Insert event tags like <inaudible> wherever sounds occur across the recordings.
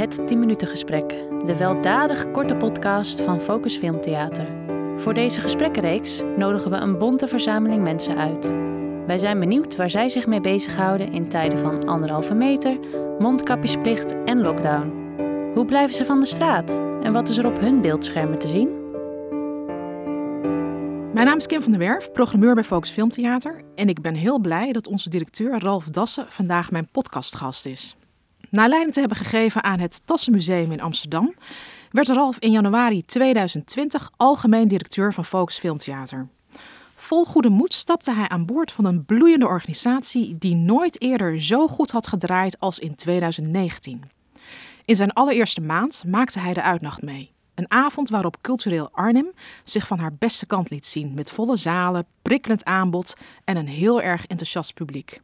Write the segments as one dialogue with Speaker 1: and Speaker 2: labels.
Speaker 1: Het 10 minuten gesprek, de weldadig korte podcast van Focus Filmtheater. Voor deze gesprekkenreeks nodigen we een bonte verzameling mensen uit. Wij zijn benieuwd waar zij zich mee bezighouden in tijden van anderhalve meter, mondkapjesplicht en lockdown. Hoe blijven ze van de straat en wat is er op hun beeldschermen te zien?
Speaker 2: Mijn naam is Kim van der Werf, programmeur bij Focus Filmtheater. En ik ben heel blij dat onze directeur Ralf Dassen vandaag mijn podcastgast is. Na leiding te hebben gegeven aan het Tassenmuseum in Amsterdam, werd Ralf in januari 2020 algemeen directeur van Focus Filmtheater. Vol goede moed stapte hij aan boord van een bloeiende organisatie die nooit eerder zo goed had gedraaid als in 2019. In zijn allereerste maand maakte hij de uitnacht mee. Een avond waarop cultureel Arnhem zich van haar beste kant liet zien, met volle zalen, prikkelend aanbod en een heel erg enthousiast publiek.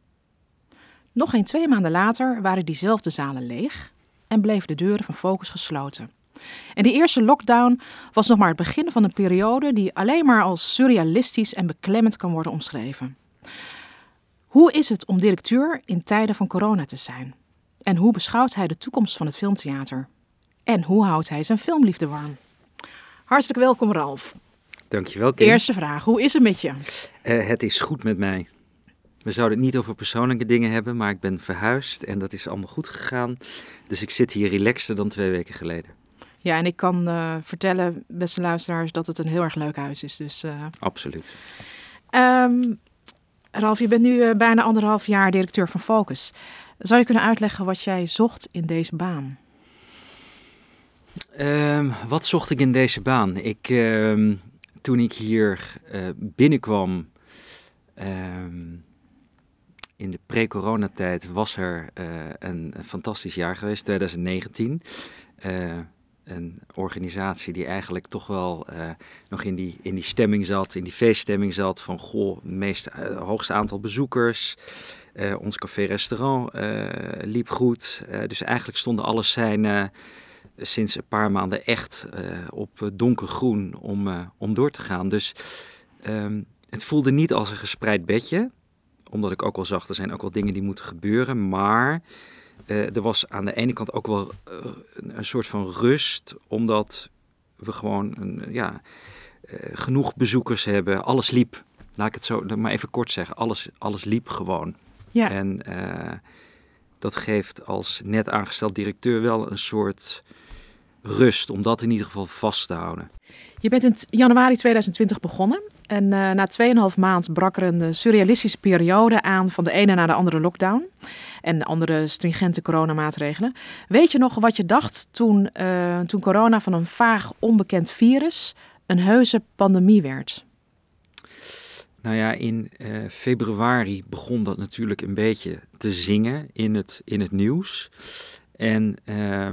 Speaker 2: Nog geen twee maanden later waren diezelfde zalen leeg en bleven de deuren van Focus gesloten. En die eerste lockdown was nog maar het begin van een periode die alleen maar als surrealistisch en beklemmend kan worden omschreven. Hoe is het om directeur in tijden van corona te zijn? En hoe beschouwt hij de toekomst van het filmtheater? En hoe houdt hij zijn filmliefde warm? Hartelijk welkom, Ralf.
Speaker 3: Dankjewel, Kim.
Speaker 2: Eerste vraag, hoe is het met je?
Speaker 3: Uh, het is goed met mij. We zouden het niet over persoonlijke dingen hebben, maar ik ben verhuisd en dat is allemaal goed gegaan. Dus ik zit hier relaxter dan twee weken geleden.
Speaker 2: Ja, en ik kan uh, vertellen, beste luisteraars, dat het een heel erg leuk huis is. Dus, uh...
Speaker 3: Absoluut.
Speaker 2: Um, Ralf, je bent nu bijna anderhalf jaar directeur van Focus. Zou je kunnen uitleggen wat jij zocht in deze baan?
Speaker 3: Um, wat zocht ik in deze baan? Ik, uh, toen ik hier binnenkwam uh, in de pre-coronatijd, was er uh, een, fantastisch jaar geweest, 2019. een organisatie die eigenlijk toch wel nog in die, in die stemming zat, in die feeststemming zat van goh, het meeste, hoogste aantal bezoekers. ons café-restaurant liep goed. dus eigenlijk stonden alles zijn sinds een paar maanden echt op donkergroen om, om door te gaan. Dus um, het voelde niet als een gespreid bedje. Omdat ik ook wel zag, er zijn ook wel dingen die moeten gebeuren. Maar uh, er was aan de ene kant ook wel een, een, soort van rust. Omdat we gewoon een, ja, genoeg bezoekers hebben. Alles liep. Laat ik het zo maar even kort zeggen. Alles, alles liep gewoon. Ja. En dat geeft als net aangesteld directeur wel een soort rust om dat in ieder geval vast te houden.
Speaker 2: Je bent in januari 2020 begonnen en uh, na 2,5 maand brak er een surrealistische periode aan van de ene naar de andere lockdown en andere stringente coronamaatregelen. Weet je nog wat je dacht toen, uh, toen corona van een vaag onbekend virus een heuse pandemie werd?
Speaker 3: Nou ja, in uh, februari begon dat natuurlijk een beetje te zingen in het, in het nieuws. En uh,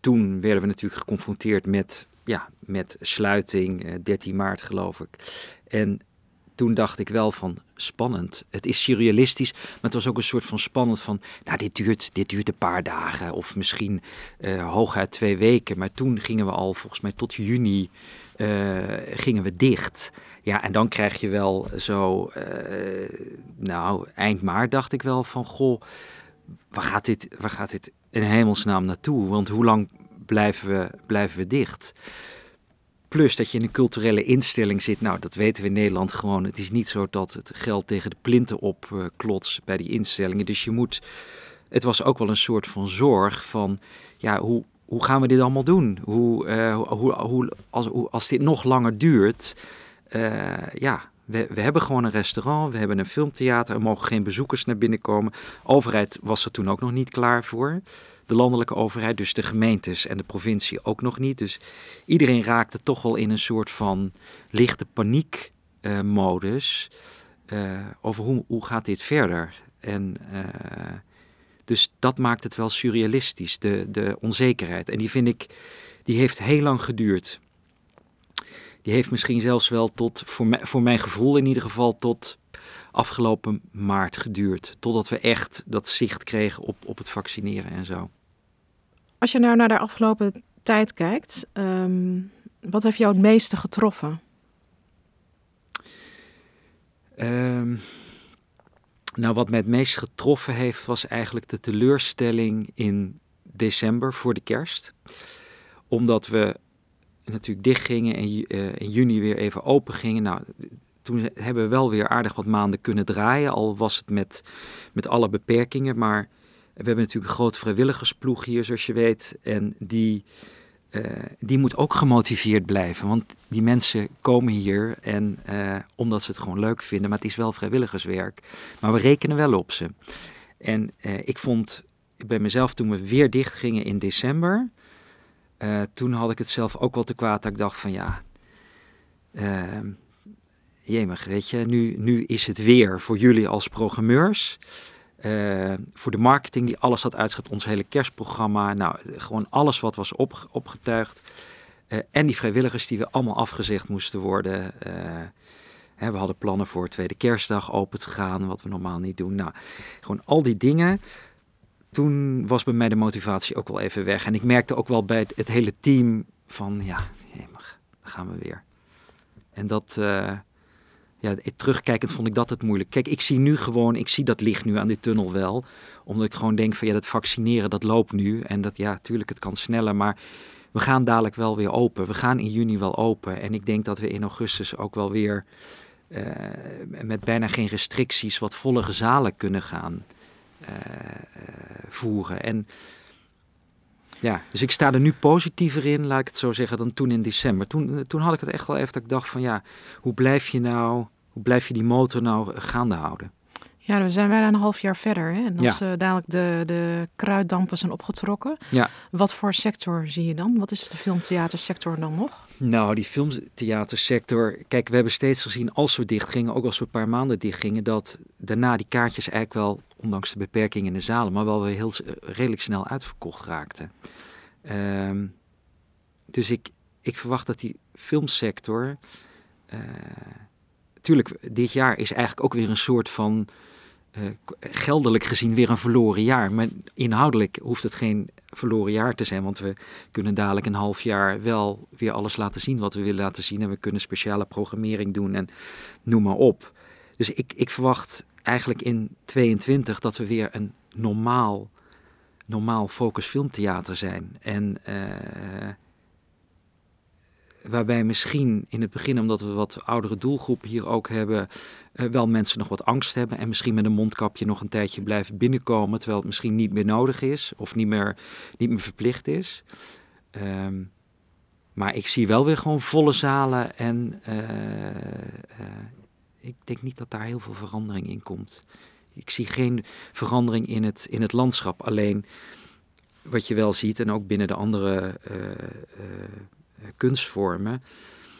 Speaker 3: toen werden we natuurlijk geconfronteerd met, ja, met sluiting, uh, 13 maart geloof ik. En toen dacht ik wel van spannend. Het is surrealistisch, maar het was ook een soort van spannend van, nou dit duurt, dit duurt een paar dagen of misschien uh, hooguit twee weken. Maar toen gingen we al volgens mij tot juni uh, gingen we dicht. Ja, en dan krijg je wel zo, nou eind maart dacht ik wel van, goh, waar gaat dit, waar gaat dit in hemelsnaam naartoe? Want hoe lang blijven we, blijven we dicht? Plus dat je in een culturele instelling zit. Nou, dat weten we in Nederland gewoon. Het is niet zo dat het geld tegen de plinten opklotst uh, bij die instellingen. Dus je moet. Het was ook wel een soort van zorg van. Ja, hoe, hoe gaan we dit allemaal doen? Hoe, uh, hoe, hoe, als, als dit nog langer duurt. Uh, ja, we, we, hebben gewoon een restaurant, we hebben een filmtheater, er mogen geen bezoekers naar binnen komen. Overheid was er toen ook nog niet klaar voor. De landelijke overheid, dus de gemeentes en de provincie ook nog niet. Dus iedereen raakte toch wel in een soort van lichte paniekmodus uh, uh, over hoe, hoe gaat dit verder. En uh, dus dat maakt het wel surrealistisch, de, de onzekerheid. En die vind ik, die heeft heel lang geduurd die heeft misschien zelfs wel tot, voor, voor mijn gevoel in ieder geval, tot afgelopen maart geduurd. Totdat we echt dat zicht kregen op, op het vaccineren en zo.
Speaker 2: Als je nou naar de afgelopen tijd kijkt, um, wat heeft jou het meeste getroffen?
Speaker 3: Um, nou, wat mij het meest getroffen heeft, was eigenlijk de teleurstelling in december voor de kerst. Omdat we natuurlijk dicht gingen en uh, in juni weer even open gingen. Nou, toen hebben we wel weer aardig wat maanden kunnen draaien. Al was het met, met alle beperkingen. Maar we hebben natuurlijk een groot vrijwilligersploeg hier, zoals je weet. En die, uh, die moet ook gemotiveerd blijven. Want die mensen komen hier en, uh, omdat ze het gewoon leuk vinden. Maar het is wel vrijwilligerswerk. Maar we rekenen wel op ze. En ik vond bij mezelf toen we weer dicht gingen in december. Toen had ik het zelf ook wel te kwaad dat ik dacht van ja ehm, jemig, weet je, nu, nu is het weer voor jullie als programmeurs. Uh, voor de marketing die alles had uitgezet, ons hele kerstprogramma. Nou, gewoon alles wat was op, opgetuigd. Uh, en die vrijwilligers die we allemaal afgezegd moesten worden. Uh, hè, we hadden plannen voor tweede kerstdag open te gaan, wat we normaal niet doen. Nou, gewoon al die dingen. Toen was bij mij de motivatie ook wel even weg. En ik merkte ook wel bij het, hele team van, ja, jemig, daar gaan we weer. En dat, ja, terugkijkend vond ik dat het moeilijk. Kijk, ik zie nu gewoon, ik zie dat licht nu aan dit tunnel wel. Omdat ik gewoon denk van ja, dat vaccineren, dat loopt nu. En dat ja, tuurlijk, het kan sneller, maar we gaan dadelijk wel weer open. We gaan in juni wel open. En ik denk dat we in augustus ook wel weer uh, met bijna geen restricties wat volle zalen kunnen gaan voeren. En ja, dus ik sta er nu positiever in, laat ik het zo zeggen, dan toen in december. Toen, eh, toen had ik het echt wel even dat ik dacht van ja, hoe blijf je nou, hoe blijf je die motor nou gaande houden?
Speaker 2: Ja, we zijn bijna een half jaar verder. Hè? En als ja. uh, dadelijk de, de kruiddampen zijn opgetrokken,
Speaker 3: ja.
Speaker 2: wat voor sector zie je dan? Wat is de filmtheatersector dan nog?
Speaker 3: Nou, die filmtheatersector, kijk, we hebben steeds gezien als we dicht gingen, ook als we een paar maanden dicht gingen, dat daarna die kaartjes eigenlijk wel, ondanks de beperkingen in de zalen, maar wel weer heel redelijk snel uitverkocht raakten. Um, dus ik, ik verwacht dat die filmsector. Uh, tuurlijk, dit jaar is eigenlijk ook weer een soort van geldelijk gezien weer een verloren jaar. Maar inhoudelijk hoeft het geen verloren jaar te zijn, want we kunnen dadelijk een half jaar wel weer alles laten zien wat we willen laten zien. En we kunnen speciale programmering doen en noem maar op. Dus ik, ik verwacht eigenlijk in 22 dat we weer een normaal, normaal focus filmtheater zijn. En uh, waarbij misschien in het begin, omdat we wat oudere doelgroepen hier ook hebben, uh, wel mensen nog wat angst hebben en misschien met een mondkapje nog een tijdje blijven binnenkomen, terwijl het misschien niet meer nodig is of niet meer, niet meer verplicht is. Um, maar ik zie wel weer gewoon volle zalen en uh, uh, ik denk niet dat daar heel veel verandering in komt. Ik zie geen verandering in het, in het landschap. Alleen wat je wel ziet, en ook binnen de andere eh, kunstvormen,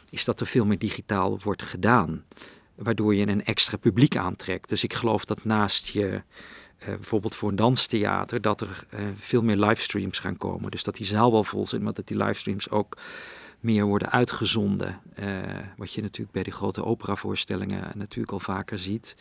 Speaker 3: is dat er veel meer digitaal wordt gedaan. Waardoor je een extra publiek aantrekt. Dus ik geloof dat naast je, uh, bijvoorbeeld voor een danstheater, dat er uh, veel meer livestreams gaan komen. Dus dat die zaal wel vol zit, maar dat die livestreams ook meer worden uitgezonden. Wat je natuurlijk bij de grote operavoorstellingen natuurlijk al vaker ziet.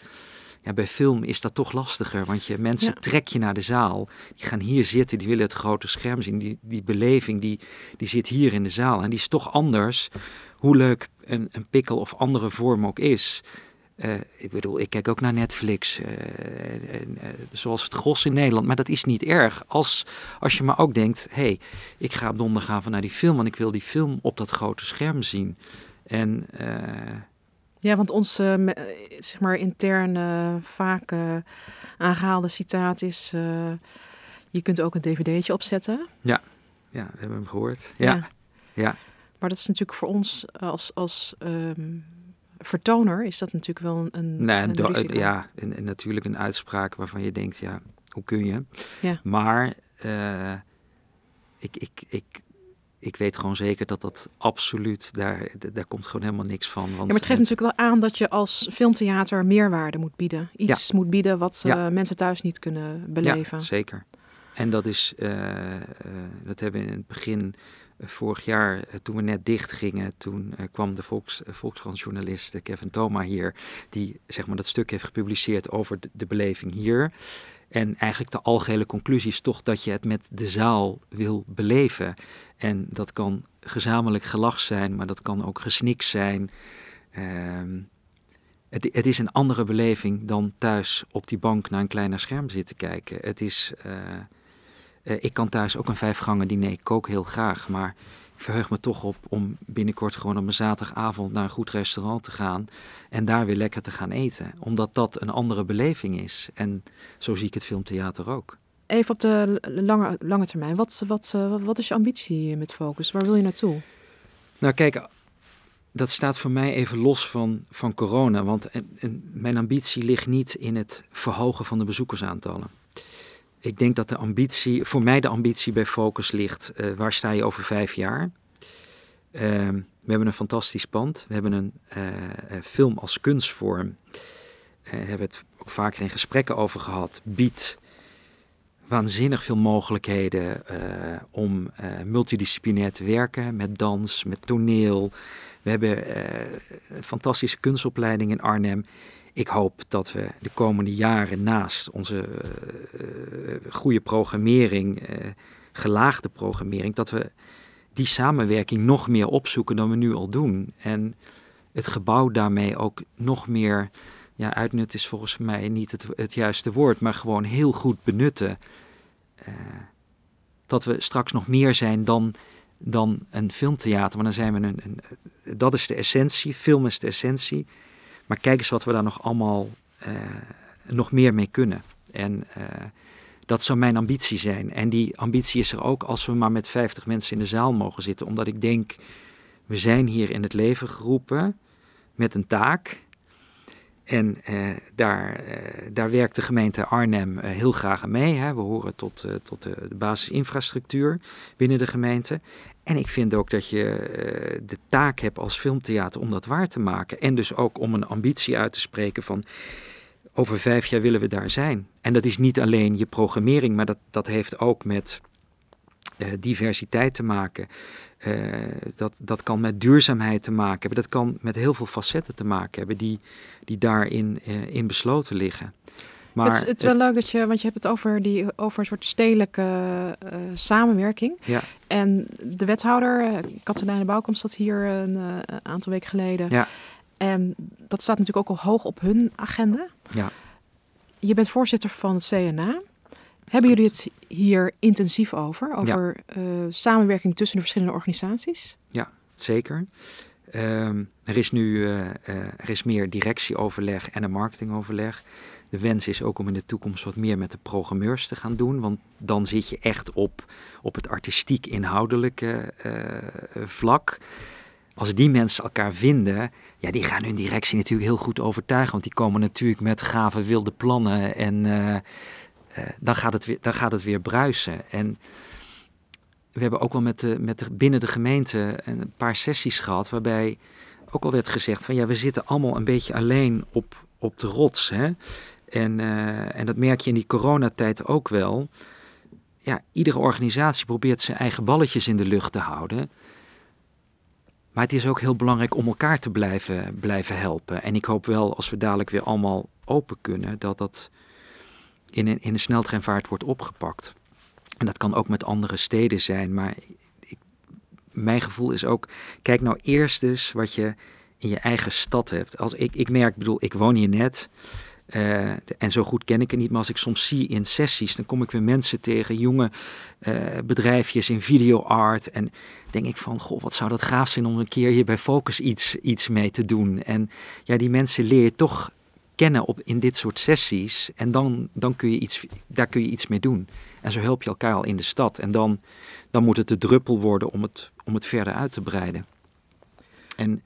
Speaker 3: Ja, bij film is dat toch lastiger, want je mensen ja. trek je naar de zaal. Die gaan hier zitten, die willen het grote scherm zien. Die, die beleving die, die zit hier in de zaal. En die is toch anders, hoe leuk een, een pikkel of andere vorm ook is. Uh, ik bedoel, ik kijk ook naar Netflix, uh, uh, zoals het gros in Nederland. Maar dat is niet erg. Als, als je maar ook denkt, hé, hey, ik ga op donderdagavond naar die film... want ik wil die film op dat grote scherm zien. En
Speaker 2: ja, want ons uh, zeg maar interne, vaak uh, aangehaalde citaat is: uh, je kunt ook een dvd'tje opzetten.
Speaker 3: Ja, ja, we hebben hem gehoord. Ja. ja. ja.
Speaker 2: Maar dat is natuurlijk voor ons als, als um, vertoner is dat natuurlijk wel een,
Speaker 3: nee,
Speaker 2: een risico.
Speaker 3: Ja, en, en, natuurlijk een uitspraak waarvan je denkt, ja, hoe kun je?
Speaker 2: Ja.
Speaker 3: Maar ik, ik, ik ik weet gewoon zeker dat dat absoluut, daar, daar komt gewoon helemaal niks van. Want
Speaker 2: ja, maar het geeft natuurlijk wel aan dat je als filmtheater meerwaarde moet bieden. Iets ja. moet bieden wat ja. uh, mensen thuis niet kunnen beleven.
Speaker 3: Ja, zeker. En dat is, uh, uh, dat hebben we in het begin vorig jaar, toen we net dicht gingen, toen kwam de Volks, Volkskrant-journalist Kevin Thoma hier, die zeg maar dat stuk heeft gepubliceerd over de, de beleving hier. En eigenlijk de algehele conclusie is toch dat je het met de zaal wil beleven. En dat kan gezamenlijk gelach zijn, maar dat kan ook gesnik zijn. Um, het, het, is een andere beleving dan thuis op die bank naar een kleiner scherm zitten kijken. Het is, uh, Eh, ik kan thuis ook een vijfgangen diner, ik kook heel graag, maar verheug me toch op om binnenkort gewoon op een zaterdagavond naar een goed restaurant te gaan en daar weer lekker te gaan eten. Omdat dat een andere beleving is. En zo zie ik het filmtheater ook.
Speaker 2: Even op de lange, lange termijn. Wat, wat, eh, wat is je ambitie met Focus? Waar wil je naartoe?
Speaker 3: Nou kijk, dat staat voor mij even los van, van corona. Want en, en mijn ambitie ligt niet in het verhogen van de bezoekersaantallen. Ik denk dat de ambitie, voor mij de ambitie bij Focus ligt, uh, waar sta je over vijf jaar? Uh, we hebben een fantastisch pand. We hebben een uh, film als kunstvorm. Daar hebben we het ook vaker in gesprekken over gehad. Biedt waanzinnig veel mogelijkheden om multidisciplinair te werken met dans, met toneel. We hebben een fantastische kunstopleiding in Arnhem ik hoop dat we de komende jaren naast onze uh, goede programmering, uh, gelaagde programmering, dat we die samenwerking nog meer opzoeken dan we nu al doen. En het gebouw daarmee ook nog meer, ja, uitnut is volgens mij niet het, het juiste woord, maar gewoon heel goed benutten. dat we straks nog meer zijn dan, dan een filmtheater, maar dan zijn we een, een dat is de essentie, film is de essentie. Maar kijk eens wat we daar nog allemaal uh, nog meer mee kunnen. En uh, dat zou mijn ambitie zijn. En die ambitie is er ook als we maar met 50 mensen in de zaal mogen zitten. Omdat ik denk, we zijn hier in het leven geroepen met een taak. En uh, daar, uh, daar werkt de gemeente Arnhem uh, heel graag aan mee. Hè. We horen tot, tot de, de, basisinfrastructuur binnen de gemeente. En ik vind ook dat je de taak hebt als filmtheater om dat waar te maken. En dus ook om een ambitie uit te spreken van over vijf jaar willen we daar zijn. En dat is niet alleen je programmering, maar dat, dat heeft ook met diversiteit te maken. Uh, dat, dat kan met duurzaamheid te maken hebben. Dat kan met heel veel facetten te maken hebben die, die daarin uh, in besloten liggen.
Speaker 2: Maar het, is, het is wel het, leuk dat je, want je hebt het over, die, over een soort stedelijke uh, samenwerking.
Speaker 3: Ja.
Speaker 2: En de wethouder, Katelijne Bouwkom, zat hier een aantal weken geleden.
Speaker 3: Ja.
Speaker 2: En dat staat natuurlijk ook al hoog op hun agenda.
Speaker 3: Ja.
Speaker 2: Je bent voorzitter van het CNA. Hebben jullie het hier intensief over? Over ja. uh, samenwerking tussen de verschillende organisaties?
Speaker 3: Ja, zeker. Um, er is nu uh, uh, er is meer directieoverleg en een marketingoverleg. De wens is ook om in de toekomst wat meer met de programmeurs te gaan doen. Want dan zit je echt op, op het artistiek-inhoudelijke vlak. Als die mensen elkaar vinden, ja, die gaan hun directie natuurlijk heel goed overtuigen. Want die komen natuurlijk met gave wilde plannen en uh, dan, gaat het weer, dan gaat het weer bruisen. En we hebben ook wel met de, met de, binnen de gemeente een paar sessies gehad waarbij ook al werd gezegd van ja, we zitten allemaal een beetje alleen op, op de rots. Hè? En, uh, en dat merk je in die coronatijd ook wel. Ja, iedere organisatie probeert zijn eigen balletjes in de lucht te houden. Maar het is ook heel belangrijk om elkaar te blijven, blijven helpen. En ik hoop wel, als we dadelijk weer allemaal open kunnen, dat dat in een, in een sneltreinvaart wordt opgepakt. En dat kan ook met andere steden zijn, maar ik, mijn gevoel is ook, kijk nou eerst dus wat je in je eigen stad hebt. Als ik, ik merk, bedoel, ik woon hier net. Uh, en zo goed ken ik het niet, maar als ik soms zie in sessies, dan kom ik weer mensen tegen, jonge uh, bedrijfjes in videoart. En denk ik van, goh, wat zou dat gaaf zijn om een keer hier bij Focus iets, iets mee te doen. En ja, die mensen leer je toch kennen op, in dit soort sessies. En dan, dan kun je iets, daar kun je iets mee doen. En zo help je elkaar al in de stad. En dan, dan moet het de druppel worden om het, om het verder uit te breiden. En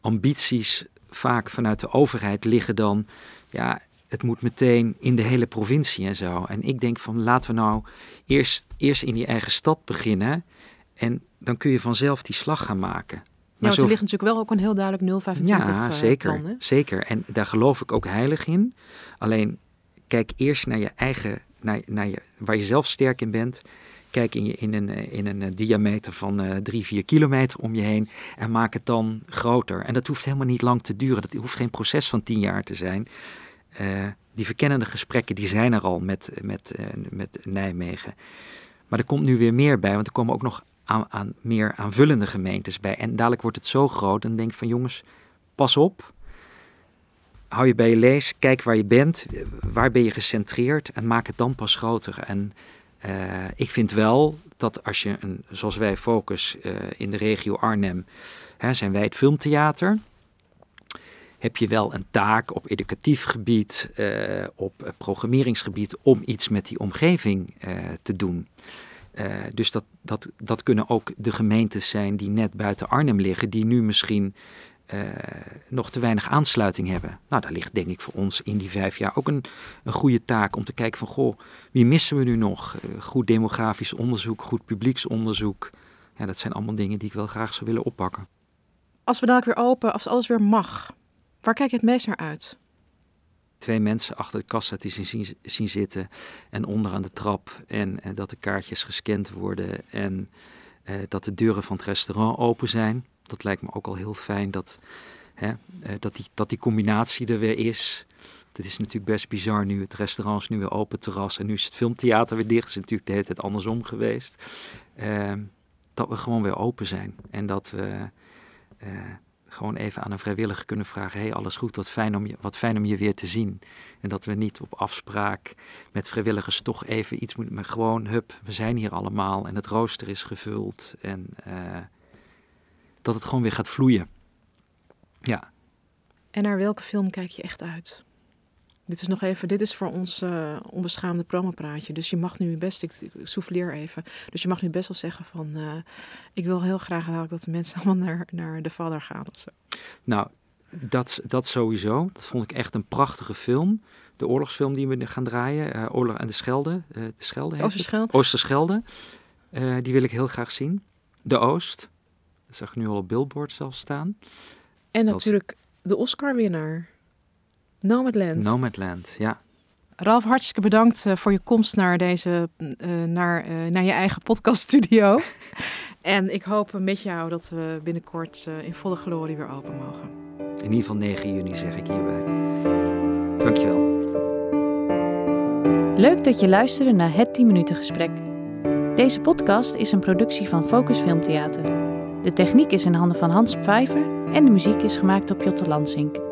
Speaker 3: ambities vaak vanuit de overheid liggen dan, ja, het moet meteen in de hele provincie en zo. En ik denk van laten we nou eerst, eerst in die eigen stad beginnen. En dan kun je vanzelf die slag gaan maken.
Speaker 2: Ja, er ligt natuurlijk wel ook een heel duidelijk 025
Speaker 3: Ja, zeker, plan, zeker. En daar geloof ik ook heilig in. Alleen kijk eerst naar je eigen, naar, naar je, waar je zelf sterk in bent. Kijk in, je, in, een, in een diameter van uh, drie, vier kilometer om je heen en maak het dan groter. En dat hoeft helemaal niet lang te duren. Dat hoeft geen proces van tien jaar te zijn. Uh, die verkennende gesprekken die zijn er al met, met, uh, met Nijmegen. Maar er komt nu weer meer bij, want er komen ook nog aan, aan, meer aanvullende gemeentes bij. En dadelijk wordt het zo groot, dan denk van jongens, pas op. Hou je bij je lees, kijk waar je bent, waar ben je gecentreerd en maak het dan pas groter. En Eh, ik vind wel dat als je, een, zoals wij Focus uh, in de regio Arnhem, hè, zijn wij het filmtheater heb je wel een taak op educatief gebied, uh, op programmeringsgebied, om iets met die omgeving te doen. Uh, dus dat, dat, dat kunnen ook de gemeentes zijn die net buiten Arnhem liggen, die nu misschien nog te weinig aansluiting hebben. Nou, daar ligt denk ik voor ons in die vijf jaar ook een, een goede taak om te kijken van, goh, wie missen we nu nog? goed demografisch onderzoek, goed publieksonderzoek. Ja, dat zijn allemaal dingen die ik wel graag zou willen oppakken.
Speaker 2: Als we dadelijk weer open, als alles weer mag, Waar kijk je het meest naar uit?
Speaker 3: Twee mensen achter de kassa te zien, zien zitten en onder aan de trap. En, en dat de kaartjes gescand worden en eh, dat de deuren van het restaurant open zijn. Dat lijkt me ook al heel fijn dat, hè, eh, dat, die, dat die combinatie er weer is. Het is natuurlijk best bizar nu. Het restaurant is nu weer open, terras. En nu is het filmtheater weer dicht. Het is natuurlijk de hele tijd andersom geweest. Uh, dat we gewoon weer open zijn. En dat we gewoon even aan een vrijwilliger kunnen vragen: hey, alles goed, wat fijn, om je, wat fijn om je weer te zien. En dat we niet op afspraak met vrijwilligers toch even iets moeten, maar gewoon, hup, we zijn hier allemaal en het rooster is gevuld. En uh, dat het gewoon weer gaat vloeien. Ja.
Speaker 2: En naar welke film kijk je echt uit? Dit is nog even, dit is voor ons uh, onbeschaamde promopraatje. Dus je mag nu best, ik, ik souffleer even. Dus je mag nu best wel zeggen van, uh, ik wil heel graag dat de mensen <laughs> allemaal naar, naar de vader gaan of zo.
Speaker 3: Nou, dat, dat sowieso. Dat vond ik echt een prachtige film. De oorlogsfilm die we gaan draaien, uh, Oorlog en de Schelde. de Schelde
Speaker 2: Oosterschelde.
Speaker 3: Oosterschelde. die wil ik heel graag zien. De Oost. Dat zag ik nu al op billboard zelf staan.
Speaker 2: En natuurlijk de Oscar-winnaar. Nomadland.
Speaker 3: Nomadland, ja.
Speaker 2: Ralf, hartstikke bedankt uh, voor je komst naar deze, uh, naar, uh, naar je eigen podcaststudio. <laughs> en ik hoop met jou dat we binnenkort in volle glorie weer open mogen.
Speaker 3: In ieder geval 9 juni zeg ik hierbij. Dankjewel.
Speaker 1: Leuk dat je luisterde naar het 10 minuten gesprek. Deze podcast is een productie van Focus Filmtheater. De techniek is in handen van Hans Pfeiffer en de muziek is gemaakt door Piotr Lansink.